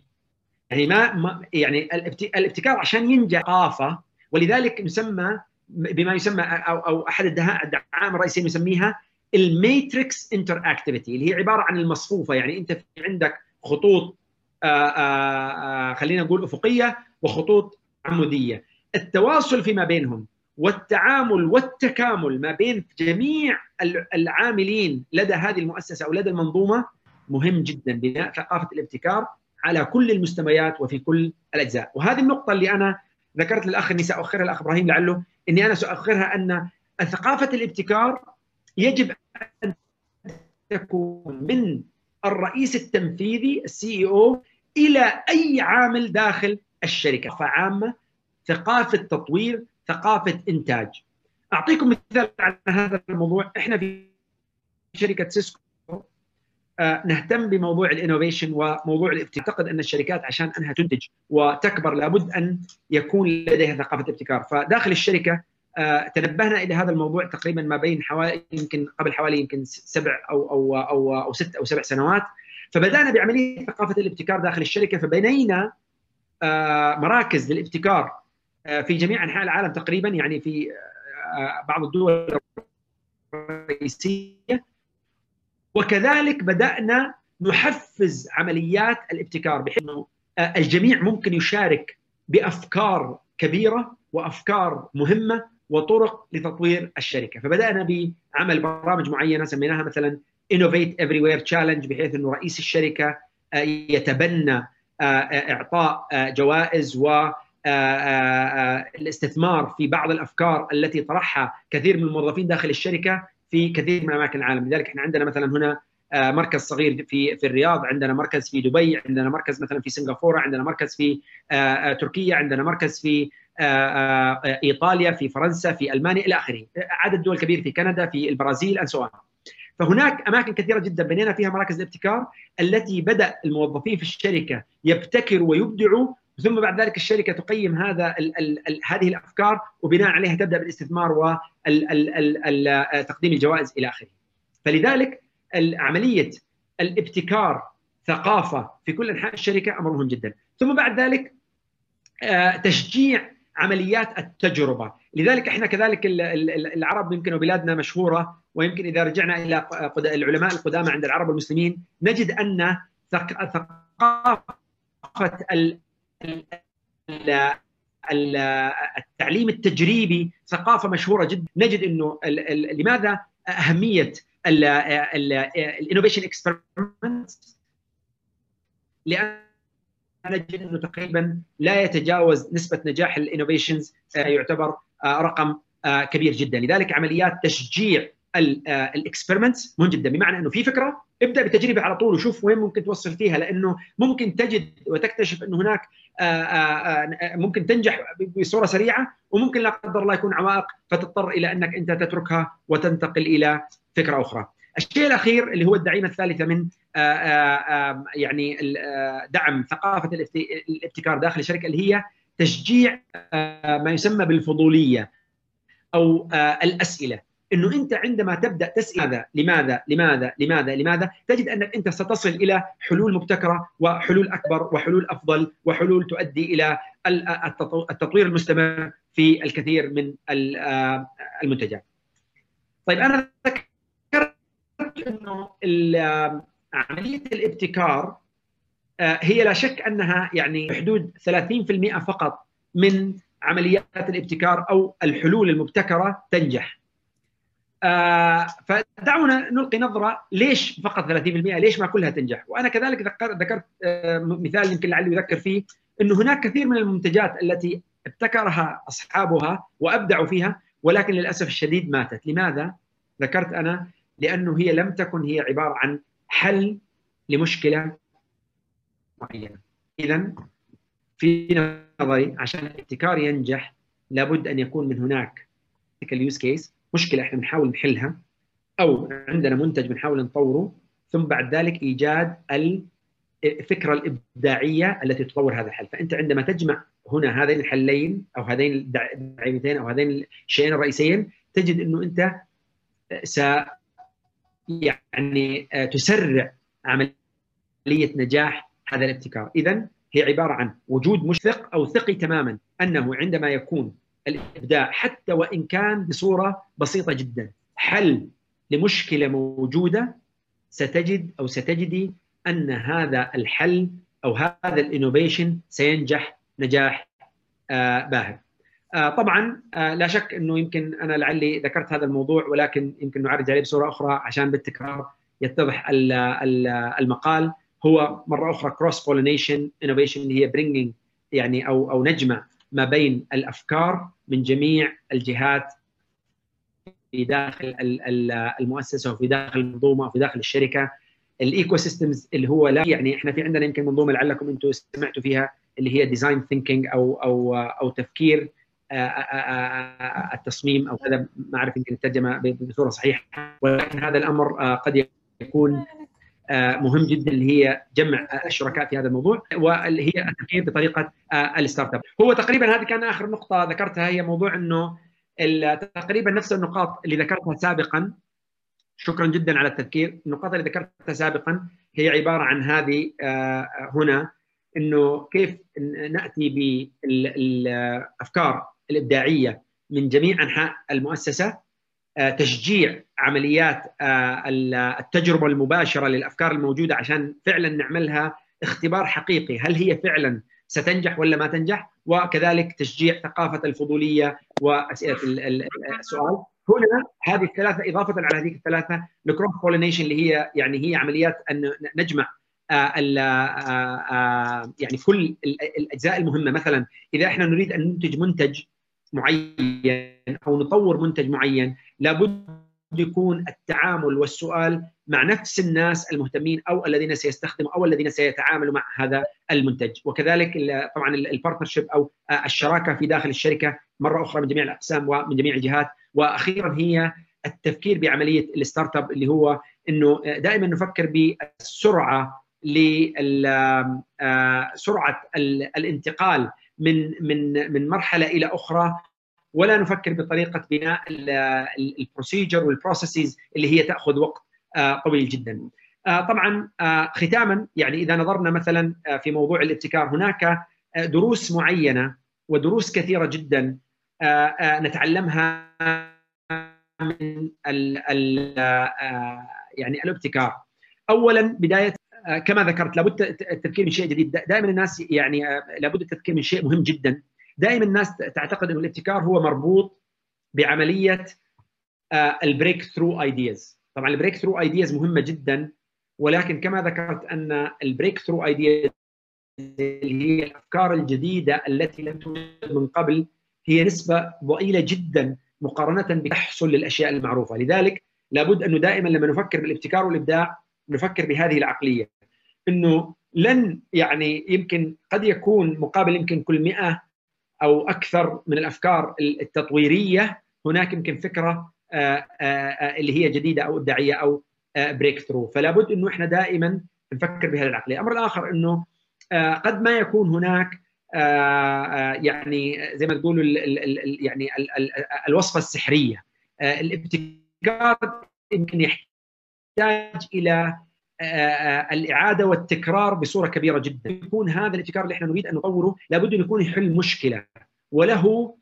يعني ما, يعني الابتكار عشان ينجح ثقافة ولذلك نسمى بما يسمى أو أو أحد الدعائم الرئيسية نسميها ال matrix interactivity اللي هي عبارة عن المصفوفة. يعني أنت في عندك خطوط آآ آآ خلينا نقول أفقية وخطوط عمودية. التواصل فيما بينهم. والتعامل والتكامل ما بين جميع العاملين لدى هذه المؤسسة أو لدى المنظومة مهم جدا بناء ثقافة الابتكار على كل المستويات وفي كل الأجزاء. وهذه النقطة اللي أنا ذكرت للأخ اني ساخرها الأخ إبراهيم لعله إني أنا سأخرها أن ثقافة الابتكار يجب أن تكون من الرئيس التنفيذي ال CEO إلى أي عامل داخل الشركة. فعامة ثقافة تطوير ثقافة إنتاج. أعطيكم مثال على هذا الموضوع. إحنا في شركة سيسكو آه نهتم بموضوع ال innovation وموضوع الابتكار. أعتقد أن الشركات عشان أنها تنتج وتكبر لابد أن يكون لديها ثقافة ابتكار. فداخل الشركة آه تنبهنا إلى هذا الموضوع تقريبا ما بين حوالي يمكن قبل حوالي يمكن سبع أو أو أو أو ست أو سبع سنوات. فبدأنا بعملية ثقافة الابتكار داخل الشركة. فبنينا آه مراكز للابتكار. في جميع أنحاء العالم تقريبا يعني في بعض الدول الرئيسية. وكذلك بدأنا نحفز عمليات الابتكار بحيث إنه الجميع ممكن يشارك بأفكار كبيرة وأفكار مهمة وطرق لتطوير الشركة. فبدأنا بعمل برامج معينة سميناها مثلا Innovate Everywhere Challenge بحيث إنه رئيس الشركة يتبنى إعطاء جوائز و الاستثمار في بعض الأفكار التي طرحها كثير من الموظفين داخل الشركة في كثير من أماكن العالم، لذلك إحنا عندنا مثلا هنا مركز صغير في في الرياض، عندنا مركز في دبي، عندنا مركز مثلا في سنغافورة، عندنا مركز في تركيا، عندنا مركز في إيطاليا، في فرنسا، في ألمانيا إلى آخره، عدد دول كبير في كندا، في البرازيل on. فهناك أماكن كثيرة جدا بنينا فيها مراكز الابتكار التي بدأ الموظفين في الشركة يبتكروا ويبدعوا ثم بعد ذلك الشركة تقيم هذا ال ال ال هذه الأفكار وبناء عليها تبدأ بالاستثمار وتقديم الجوائز إلى آخره. فلذلك عملية الابتكار ثقافة في كل أنحاء الشركة أمر مهم جدا. ثم بعد ذلك تشجيع عمليات التجربة، لذلك إحنا كذلك العرب يمكن وبلادنا مشهورة ويمكن إذا رجعنا إلى العلماء القدامى عند العرب والمسلمين نجد أن ثقافة التعليم التجريبي ثقافة مشهورة جدا نجد إنه لماذا أهمية ال innovation experiment لأن نجد إنه تقريبا لا يتجاوز نسبة نجاح ال innovations يعتبر رقم كبير جدا. لذلك عمليات تشجيع ال experiments مهم جدا بمعنى إنه في فكرة ابدأ بالتجربه على طول وشوف وين ممكن توصل فيها لأنه ممكن تجد وتكتشف إنه هناك ممكن تنجح بصورة سريعة وممكن لا قدر الله يكون عوائق فتضطر إلى إنك أنت تتركها وتنتقل إلى فكرة أخرى. الشيء الأخير اللي هو الدعيمة الثالثة من يعني دعم ثقافة الابتكار داخل الشركة اللي هي تشجيع ما يسمى بالفضولية أو الأسئلة إنه أنت عندما تبدأ تسأل هذا لماذا لماذا لماذا لماذا تجد أنك أنت ستصل إلى حلول مبتكرة وحلول أكبر وحلول أفضل وحلول تؤدي إلى التطوير المستمر في الكثير من المنتجات. طيب أنا ذكرت إنه عملية الابتكار هي لا شك أنها يعني بحدود 30% فقط من عمليات الابتكار أو الحلول المبتكرة تنجح. آه فدعونا نلقي نظرة ليش فقط 30% ليش ما كلها تنجح؟ وأنا كذلك ذكرت آه مثال يمكن لعلي يذكر فيه إنه هناك كثير من المنتجات التي ابتكرها أصحابها وأبدعوا فيها ولكن للأسف الشديد ماتت. لماذا؟ ذكرت أنا لأنه هي لم تكن هي عبارة عن حل لمشكلة معينة. اذا في نظري عشان الابتكار ينجح لابد أن يكون من هناك اليوز كيس مشكلة إحنا بنحاول نحلها أو عندنا منتج بنحاول نطوره ثم بعد ذلك إيجاد الفكرة الإبداعية التي تطور هذا الحل. فأنت عندما تجمع هنا هذين الحلين أو هذين الدعيمتين أو هذين الشيئين الرئيسيين تجد إنه أنت س يعني تسرع عملية نجاح هذا الابتكار. اذا هي عبارة عن وجود مشفق أو ثقي تماما أنه عندما يكون الإبداع حتى وإن كان بصورة بسيطة جدا حل لمشكلة موجودة ستجد أو ستجدي أن هذا الحل أو هذا ال innovation سينجح نجاح آه باهر. آه طبعا آه لا شك إنه يمكن أنا لعلي ذكرت هذا الموضوع ولكن يمكن نعرج عليه بصورة أخرى عشان بالتكرار يتضح المقال هو مرة أخرى cross pollination innovation اللي هي bringing يعني أو أو نجمع ما بين الأفكار من جميع الجهات في داخل المؤسسة وفي داخل المنظومة وفي داخل الشركة. ال ecosystems اللي هو لا يعني إحنا في عندنا يمكن منظومة لعلكم أنتم سمعتوا فيها اللي هي design thinking أو أو أو تفكير التصميم أو هذا ما أعرف يمكن الترجمة بصورة صحيحة ولكن هذا الأمر قد يكون مهم جدا اللي هي جمع الشركاء في هذا الموضوع واللي هي التفكير بطريقة ال startup. هو تقريبا هذه كان آخر نقطة ذكرتها هي موضوع إنه تقريبا نفس النقاط اللي ذكرتها سابقا. شكرا جدا على التذكير. النقاط اللي ذكرتها سابقا هي عبارة عن هذه هنا إنه كيف نأتي بالافكار الإبداعية من جميع أنحاء المؤسسة. تشجيع عمليات التجربة المباشرة للأفكار الموجودة عشان فعلا نعملها اختبار حقيقي. هل هي فعلا ستنجح ولا ما تنجح؟ وكذلك تشجيع ثقافة الفضولية واسئله السؤال. هنا هذه الثلاثة إضافة على هذه الثلاثة ال cross pollination اللي هي يعني هي عمليات أن نجمع ال يعني كل الأجزاء المهمة. مثلا إذا إحنا نريد أن ننتج منتج معين أو نطور منتج معين لابد يكون التعامل والسؤال مع نفس الناس المهتمين أو الذين سيستخدموا أو الذين سيتعاملوا مع هذا المنتج. وكذلك طبعا ال partnership أو الشراكة في داخل الشركة مرة أخرى من جميع الأقسام ومن جميع الجهات. وأخيرا هي التفكير بعملية ال startup اللي هو إنه دائما نفكر بالسرعة لسرعه الانتقال من من من مرحلة إلى أخرى ولا نفكر بطريقة بناء ال procedure وال processes اللي هي تأخذ وقت طويل جدا. طبعا ختاما يعني إذا نظرنا مثلا في موضوع الابتكار هناك دروس معينة ودروس كثيرة جدا نتعلمها من ال ال يعني الابتكار. اولا بداية كما ذكرت لابد التفكير من شيء جديد. دائما الناس يعني لابد التفكير من شيء مهم جدا. دائما الناس تعتقد إنه الابتكار هو مربوط بعملية ال breakthrough ideas. طبعا ال breakthrough ideas مهمة جدا ولكن كما ذكرت أن البريك ثرو آيدياز اللي هي الأفكار الجديدة التي لم توجد من قبل هي نسبة ضئيلة جدا مقارنة بتحصل للأشياء المعروفة. لذلك لابد انه دائما لما نفكر بالابتكار والإبداع نفكر بهذه العقلية. إنه لن يعني يمكن قد يكون مقابل يمكن كل 100 أو أكثر من الأفكار التطويرية هناك يمكن فكرة اللي هي جديدة أو إبداعية أو بريك ثرو فلا بد إنه إحنا دائما نفكر بهذه العقليه الأمر الآخر إنه قد ما يكون هناك يعني زي ما تقولوا يعني الوصفة السحرية. الابتكار يمكن يحتاج إلى الإعادة والتكرار بصورة كبيرة جدا. يكون هذا الابتكار اللي إحنا نريد أن نطوره لابد أن يكون يحل مشكلة وله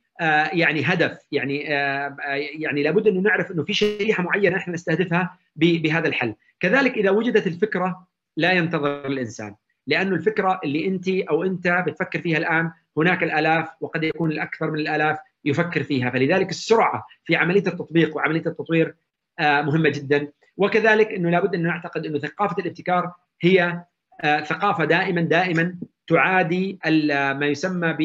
يعني هدف. يعني يعني لابد انه نعرف أنه في شريحة معينة إحنا نستهدفها بهذا الحل. كذلك إذا وجدت الفكرة لا ينتظر الإنسان لأنه الفكرة اللي أنت أو أنت بتفكر فيها الآن هناك الآلاف وقد يكون الأكثر من الآلاف يفكر فيها. فلذلك السرعة في عملية التطبيق وعملية التطوير مهمة جدا. وكذلك إنه لابد ان نعتقد إنه ثقافة الابتكار هي ثقافة دائما دائما تعادي ما يسمى ب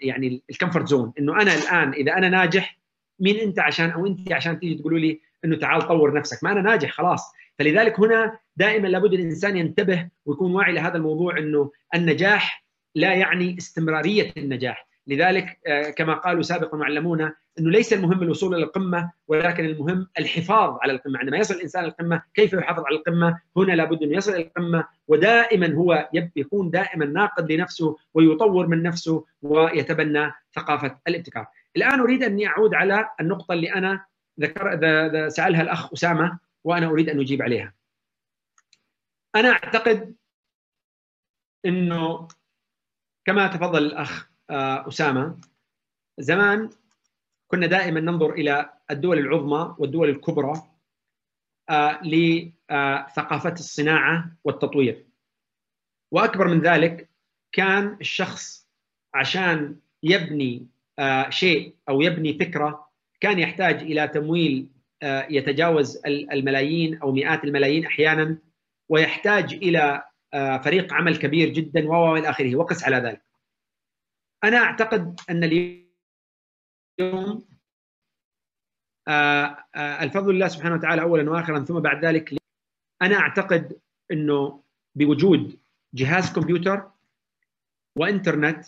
يعني الكمفورت زون إنه أنا الآن إذا أنا ناجح مين أنت عشان أو أنت عشان تيجي تقولوا لي إنه تعال طور نفسك. ما أنا ناجح خلاص. فلذلك هنا دائما لابد الإنسان ينتبه ويكون واعي لهذا الموضوع إنه النجاح لا يعني استمرارية النجاح. لذلك كما قالوا سابقا وعلمونا إنه ليس المهم الوصول إلى القمة ولكن المهم الحفاظ على القمة. عندما يصل الإنسان القمة كيف يحافظ على القمة؟ هنا لابد إنه يصل إلى القمة ودائما هو يكون دائما ناقد لنفسه ويطور من نفسه ويتبنى ثقافة الابتكار. الآن أريد أني أعود على النقطة اللي أنا ذكر سألها الأخ أسامة وأنا أريد أن أجيب عليها. أنا أعتقد إنه كما تفضل الأخ أسامة. زمان كنا دائما ننظر إلى الدول العظمى والدول الكبرى لثقافة الصناعة والتطوير. وأكبر من ذلك كان الشخص عشان يبني شيء أو يبني فكرة كان يحتاج إلى تمويل يتجاوز الملايين أو مئات الملايين أحيانا ويحتاج إلى فريق عمل كبير جدا والى آخره. وقس على ذلك. أنا أعتقد أن اليوم الفضل لله سبحانه وتعالى اولا واخرا ثم بعد ذلك أنا أعتقد أنه بوجود جهاز كمبيوتر وإنترنت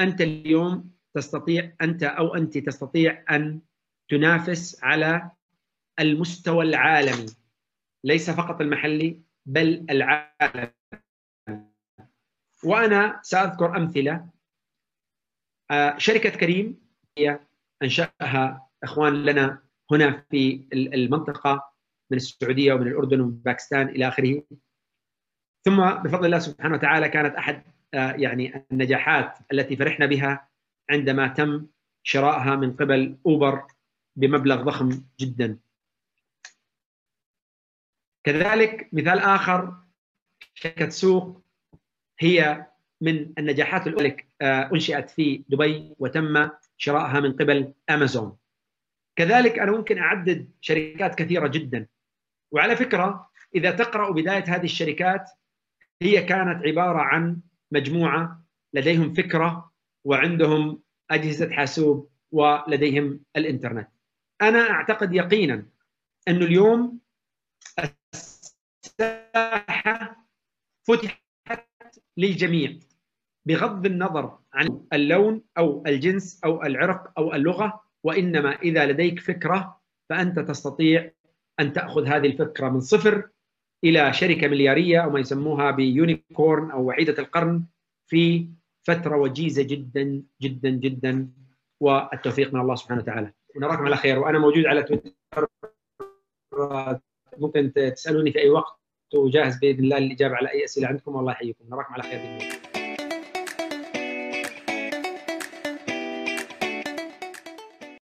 أنت اليوم تستطيع أنت أو أنت تستطيع أن تنافس على المستوى العالمي ليس فقط المحلي بل العالمي. وأنا سأذكر أمثلة شركة كريم هي أنشأها إخوان لنا هنا في المنطقة من السعودية ومن الأردن ومن باكستان إلى آخره. ثم بفضل الله سبحانه وتعالى كانت أحد يعني النجاحات التي فرحنا بها عندما تم شرائها من قبل أوبر بمبلغ ضخم جدا. كذلك مثال آخر شركة سوق هي من النجاحات الأولى. أنشئت في دبي وتم شرائها من قبل أمازون. كذلك أنا ممكن أعدد شركات كثيرة جدا. وعلى فكرة إذا تقرأ بداية هذه الشركات هي كانت عبارة عن مجموعة لديهم فكرة وعندهم أجهزة حاسوب ولديهم الإنترنت. أنا أعتقد يقينا انه اليوم الساحة فتحت للجميع. بغض النظر عن اللون أو الجنس أو العرق أو اللغة وإنما إذا لديك فكرة فأنت تستطيع أن تأخذ هذه الفكرة من صفر إلى شركة مليارية أو ما يسموها بيونيكورن أو وعيده القرن في فترة وجيزة جدا جدا جدا. والتوفيق من الله سبحانه وتعالى. ونراكم على خير. وأنا موجود على تويتر. ممكن تسألوني في أي وقت. وجاهز بإذن الله للإجابة على أي أسئلة عندكم. والله يحييكم. نراكم على خير باذن الله